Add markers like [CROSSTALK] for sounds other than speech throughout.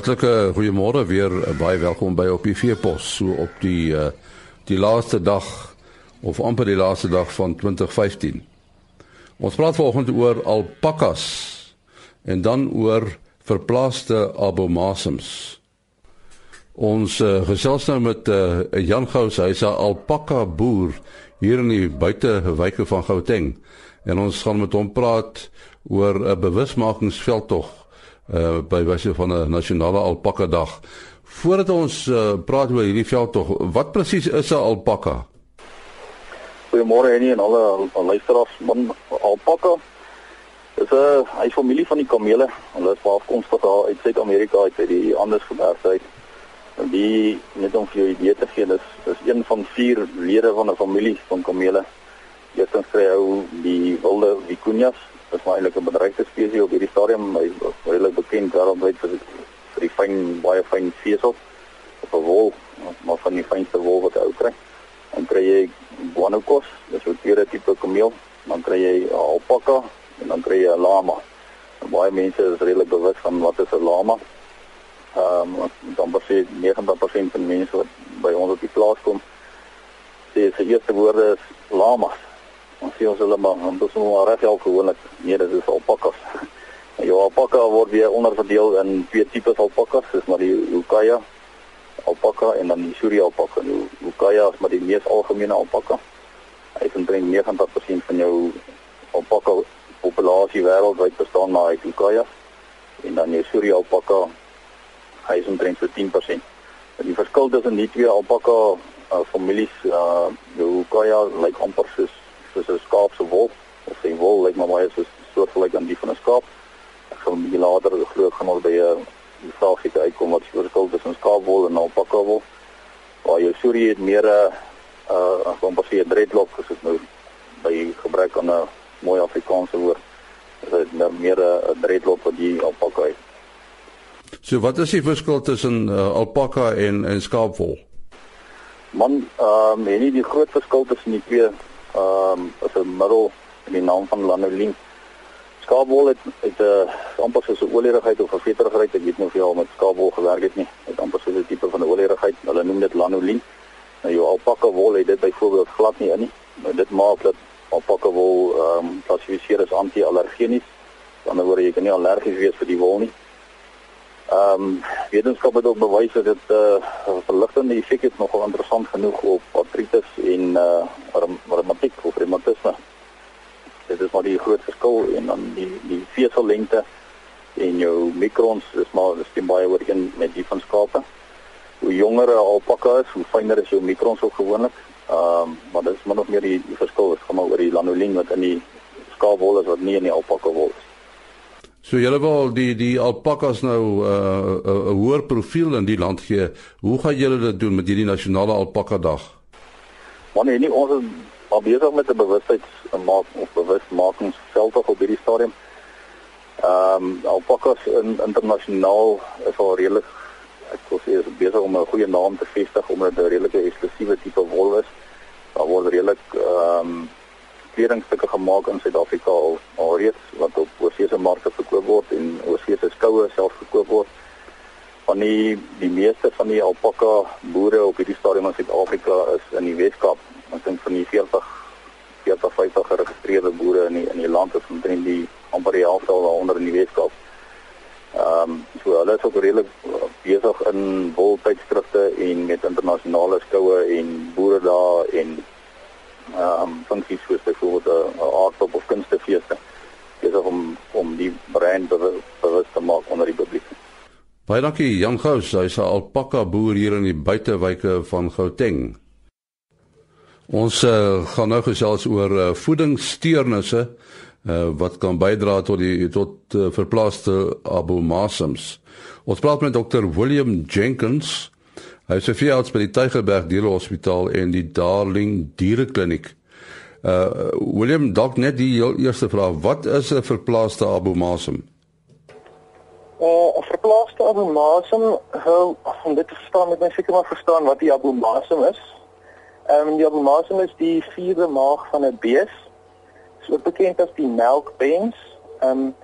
Hartlike goeiemôre weer baie welkom by op die Veepos so op die uh, die laaste dag of amper die laaste dag van 2015. Ons praat vanoggend oor alpakas en dan oor verplaaste abomasums. Ons uh, gesels nou met uh, Jan Gous, hy's 'n alpaka boer hier in die buitewyke van Gauteng en ons gaan met hom praat oor 'n bewusmakingsveldtog uh by wyse van 'n nasionale alpaka dag. Voordat ons uh, praat oor hierdie veldtog, wat presies is 'n alpaka? Goeiemôre Annie en alle luisteraars. Man, alpaka is 'n hy familie van die kamele. Hulle is afkomstig daar uit Suid-Amerika uit die Andes gebergte uit. En die net om vir jou idee te gee, is is een van vier lede van 'n familie van kamele. Eerstens kry hy die wilde vicuñas is maar eintlik 'n bedreigde spesies op hierdie stadium. Hy is redelik bekend wêreldwyd vir vir die fyn baie fyn vesel op 'n wol, maar van die fynste wol wat hy ou kry. Dan kry jy guanacos, dis 'n tweede tipe kameel. Dan kry jy alpaka en dan kry jy 'n lama. En baie mense is redelik bewus van wat is 'n lama. Ehm um, dan besê 90% van mense wat by ons op die plaas kom, sê se eerste woorde is lamas. Ons sien ons hulle maar, ons is maar reg al gewoonlik. Nee, dit is alpakas. [LAUGHS] Ja, alpaka word weer onderverdeel in twee tipes alpakas, dis maar die Ukaya alpaka en dan die Suri alpaka. Nou, Ukaya is maar die mees algemene alpaka. Hy is omtrent 90% van jou alpaka populasie wêreldwyd bestaan maar uit Ukaya. En dan die Suri alpaka hy is omtrent so 10%. En die verskil tussen die twee alpaka uh, families, uh, die Ukaya lyk like amper soos soos 'n skaap se wol of sy wol lyk maar baie soos soortgelyk aan die van 'n skaap. Ek gaan 'n bietjie later glo gaan ons by 'n vraagie uitkom wat die verskil tussen skaapwol en alpaka wol. Waar jou suri het meer 'n uh kom pas hier dreadlock as dit nou by gebruik aan 'n mooi Afrikaanse woord. Dit is nou meer 'n dreadlock wat die alpaka het. So wat is die verskil tussen uh, alpaka en en skaapwol? Man, ehm um, en nie die groot verskil tussen die twee ehm um, is 'n middel in die naam van lanolin. Skaapwol het het 'n uh, amper soos 'n olierigheid of 'n veterigheid, ek weet nie of jy al met skaapwol gewerk het nie. Dit amper soos 'n tipe van 'n olierigheid. Hulle noem dit lanolin. Nou jou alpaka wol het dit byvoorbeeld glad nie in nie. Nou dit maak dat alpaka wol ehm um, klassifiseer as anti-allergenies. Aan die ander word jy kan nie allergies wees vir die wol nie. Ehm um, wetenskap het ook bewys dat dit 'n uh, verligtende effek het nogal interessant genoeg op artritis en uh reumatiek of reumatisme. Dit is maar die groot verskil en dan die die vesellengte en jou mikrons is maar dis teen baie ooreen met die van skape. Hoe jonger 'n alpaka is, hoe fynner is jou mikrons ook gewoonlik. Ehm um, maar dit is maar nog meer die, die verskil is gaan maar oor die lanolin wat in die skaapwol is wat nie in die alpaka wol is. So julle wil die die alpakas nou 'n uh, 'n uh, hoër profiel in die land gee. Hoe gaan julle dit doen met hierdie nasionale alpaka dag? Wanneer nie ons is al besig met 'n bewustheidsmaak of bewustmakingsveldtog op hierdie stadium. Ehm um, alpakas in internasionaal is al redelik ek wil sê is besig om 'n goeie naam te vestig omdat dit 'n redelike eksklusiewe tipe wol is. Daar word redelik ehm um, kledingstukke gemaak in Suid-Afrika al alreeds wat op oorsese markte verkoop word en oorsese skoue self verkoop word. Van die die meeste van die alpaka boere op hierdie stadium in Suid-Afrika is in die Weskaap. Ek dink van die 40 40 50 geregistreerde boere in die, in die land is omtrent die amper die helfte daaronder in die Weskaap. Ehm um, so hulle is ook redelik besig in woltydskrifte en met internasionale skoue en boere daar en ehm um, funksies soos byvoorbeeld 'n aardklop of kunstefeeste besig om om die brand bewus te maak onder die publiek. Baie dankie Jan Gous, hy's 'n alpaka boer hier in die buitewyke van Gauteng. Ons uh, gaan nou gesels oor uh, voedingssteurnisse uh, wat kan bydra tot die tot uh, verplaaste abomasums. Ons praat met Dr. William Jenkins. Hy is 'n veearts by die Tygerberg Dierehospitaal en die Darling Dierekliniek. Uh William dalk net die eerste vraag, wat is 'n verplaaste abomasum? Uh verplaaste abomasum, hoe om dit verstaan, moet mens seker maar verstaan wat die abomasum is. Ehm um, die abomasum is die vierde maag van 'n bees. So bekend as die melkpens. Ehm um,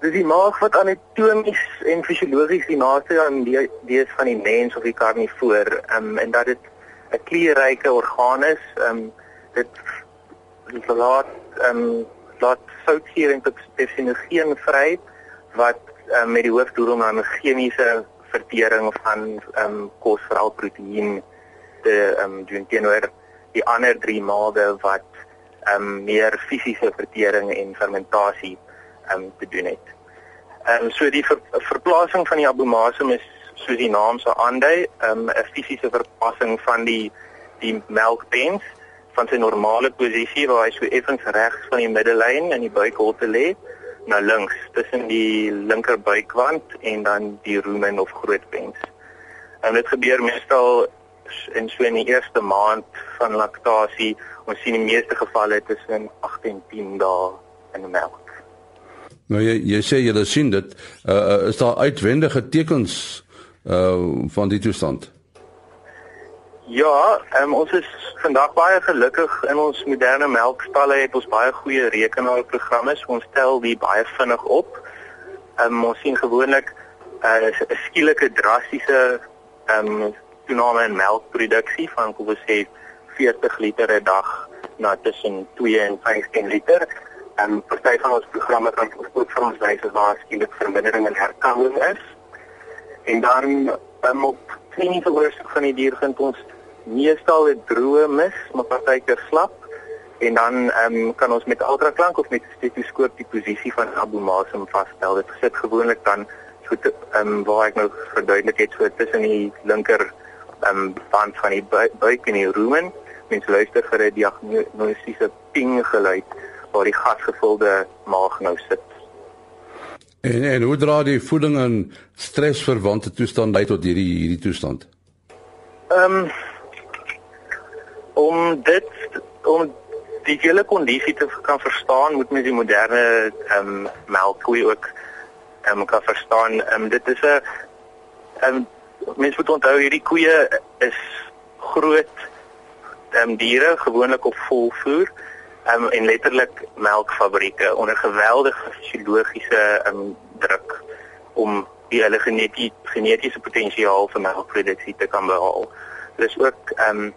Dis die maag wat anatomies en fisiologies die naaste aan die is van die mens of die karnivoor, um, en dat dit 'n klierryke orgaan is. Um, dit laat um, laat soutgering tot spesifieke vry wat um, met die hoofdoel om aan chemiese vertering van um, kos veral proteïen te um, doen teenoor die ander drie maade wat um, meer fisiese vertering en fermentasie um, te doen het. Ehm um, so die ver, verplasing van die abomasum is soos die naam sou aandui, ehm, 'n um, fisiese verpassing van die die melkpens van sy normale posisie waar hy so effens regs van die middellyn in die buikholte lê na links tussen die linker buikwand en dan die rumen of grootpens. En dit gebeur meestal in so in die eerste maand van laktasie. Ons sien die meeste gevalle tussen 8 en 10 dae in melk. Nou jy jy sê jy sien dit uh, is daar uitwendige tekens uh van die toestand. Ja, um, ons is vandag baie gelukkig in ons moderne melkstalle het ons baie goeie rekenaarprogramme. Ons tel die baie vinnig op. Um, ons sien gewoonlik uh, 'n uh, skielike drastiese um toename in melkproduksie van kom ons sê 40 liter 'n dag na tussen 2 en 15 liter en party van ons programme kan ook vir ons wys waar skielik vermindering in herkansing is. En dan um, op kliniese oorsig van die dier vind ons meestal 'n droë mis, maar partykeer slap en dan um, kan ons met ultraklank of met stetoskoop die posisie van abomasum vasstel. Dit sit gewoonlik dan so ehm um, waar ek nou verduidelik het so tussen die linker ehm um, band van die buik en die rumen. Mens luister vir 'n diagnostiese ping geluid waar die gasgevulde maag nou sit. En en hoe dra die voeding en stresverwante toestand by tot hierdie hierdie toestand? Ehm um, om dit om die hele kondisie te kan verstaan, moet mens die moderne ehm um, melkkoe ook ehm um, kan verstaan. Ehm um, dit is 'n ehm um, mens moet onthou hierdie koeie is groot ehm um, diere, gewoonlik op volvoer um, en letterlik melkfabrieke onder geweldige fisiologiese um, druk om die hulle genetie, genetiese potensiaal vir melkproduksie te kan behaal. Dis ook ehm um,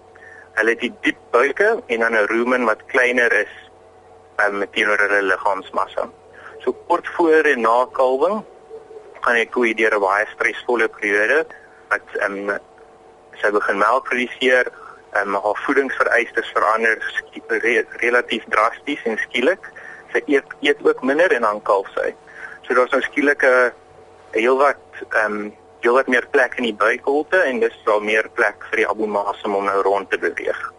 hulle het die diep buike en dan 'n rumen wat kleiner is um, teenoor hulle liggaamsmassa. So kort voor en na kalwing gaan die koe deur 'n baie stresvolle periode wat ehm um, sy begin melk produseer, um, haar voedingsvereistes verander re relatief drasties en skielik. Sy eet eet ook minder en dan kalf sy. So daar's nou skielik 'n heelwat ehm um, heelwat meer plek in die buikholte en dis wel meer plek vir die abomasum om nou rond te beweeg.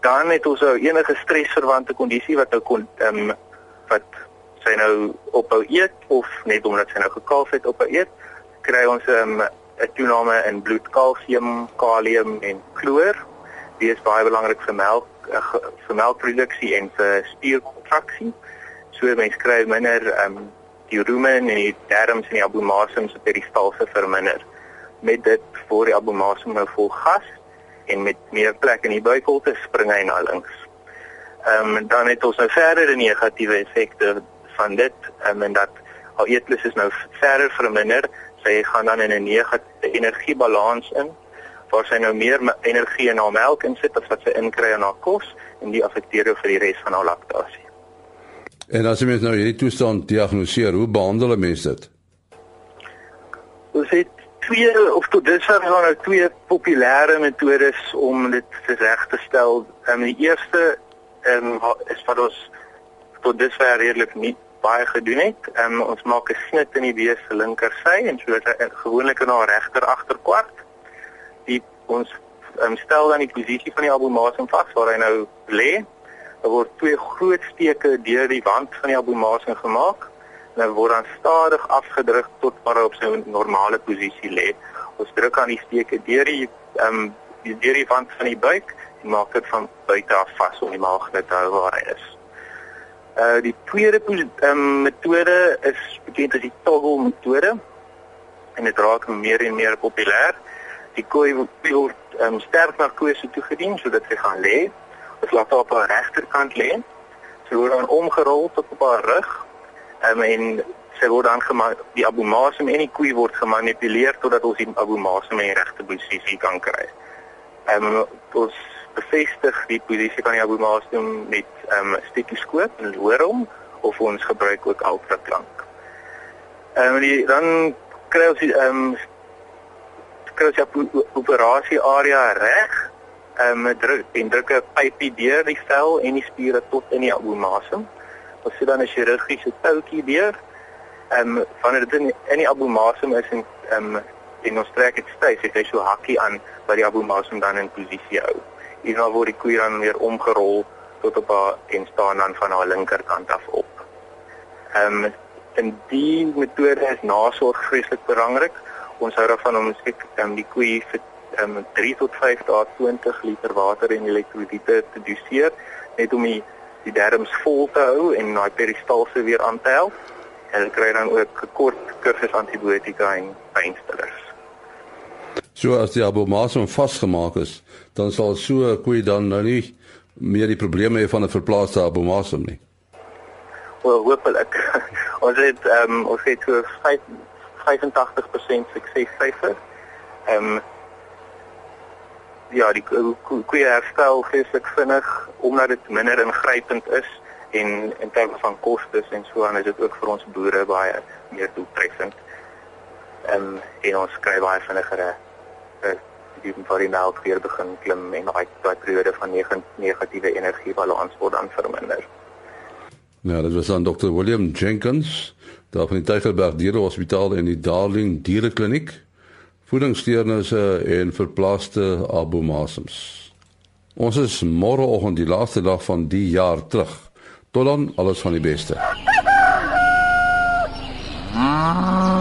Dan het ons ou enige stresverwante kondisie wat nou kon ehm um, wat sy nou ophou eet of net omdat sy nou gekalf het ophou eet, kry ons ehm, um, 'n toename in bloedkalsium, kalium en kloor die is baie belangrik vir melk uh, vir melkproduksie en vir spierkontraksie. So mense kry minder ehm um, die rumen en die darmes en die abomasum se peristalse verminder. Met dit word die abomasum nou vol gas en met meer plek in die buikholte spring hy na links. Ehm um, dan het ons nou verder die negatiewe effekte van dit um, en dat al eetlus is nou verder verminder, sy gaan dan in 'n negatiewe energiebalans in waar sy nou meer energie in haar melk insit as wat sy inkry in haar kos en die affekteer vir die res van haar laktasie. En as jy mens nou hierdie toestand diagnoseer, hoe behandel 'n mens dit? Ons het twee of tot dusver daar nou twee populêre metodes om dit reg te stel. En die eerste um, is wat ons tot dusver redelik nie baie gedoen het. Um, ons maak 'n snit in die bees se linker sy en so hy gewoonlik in haar regter agterkwart die ons um, stel dan die posisie van die albumasum vas waar hy nou lê. Daar word twee groot steke deur die wand van die albumasum gemaak en hy word dan stadig afgedruk tot waar hy op sy normale posisie lê. Ons druk aan die steke deur die ehm um, deur die wand van die buik en maak dit van buite af vas om die maag net te hou waar hy is. Uh die tweede um, metode is bekend as die toggle metode en dit raak meer en meer populêr die koei word um, sterk narkose toegedien sodat sy gaan lê. Ons laat haar op haar regterkant lê. Sy word dan omgerol tot op haar rug. Um, en sy word dan die abomasum en die koei word gemanipuleer totdat ons die abomasum in die regte posisie kan kry. Ehm um, ons bevestig die posisie van die abomasum met 'n um, stetoskoop en hoor hom of ons gebruik ook ultraklank. Ehm um, dan kry ons ehm um, kry ons die operasie area reg. Ehm um, druk en druk 'n pypie deur die vel en die spiere tot in die abomasum. Ons sit dan 'n chirurgiese toutjie deur. Ehm um, wanneer dit in, in die abomasum is en ehm um, en ons trek dit styf, het hy so hakkie aan wat die abomasum dan in posisie hou. Hierna word die koei dan weer omgerol tot op haar en staan dan van haar linkerkant af op. Ehm um, en die metode is nasorg vreeslik belangrik. Ons hou daarvan om skik um, die koei vir um, 3 tot 5 dae 20 liter water en elektrolyte te doseer net om die die darmes vol te hou en daai peristalse weer aan te help. Hulle kry dan ook 'n kort kursus antibiotika en pynstillers. So as die abomasum vasgemaak is, dan sal so 'n koei dan nou nie meer die probleme hê van 'n verplaaste abomasum nie. Wel, hopelik. [LAUGHS] ons het ehm um, ons het so 5 85% suksessyfer. Ehm um, ja, die koeie herstel geestelik vinnig omdat dit minder ingrypend is en in terme van kostes en so aan is dit ook vir ons boere baie meer doeltreffend. Ehm um, en ons kry baie vinniger eh die vir die melk weer begin klim en daai daai periode van negatiewe energiebalans word dan verminder. Ja, dit was dan Dr. William Jenkins, daar van die Tygerberg Diere Hospitaal en die Darling Dierekliniek. Voedingssteurnisse en verplaaste abomasums. Ons is môreoggend die laaste dag van die jaar terug. Tot dan, alles van die beste. Ah.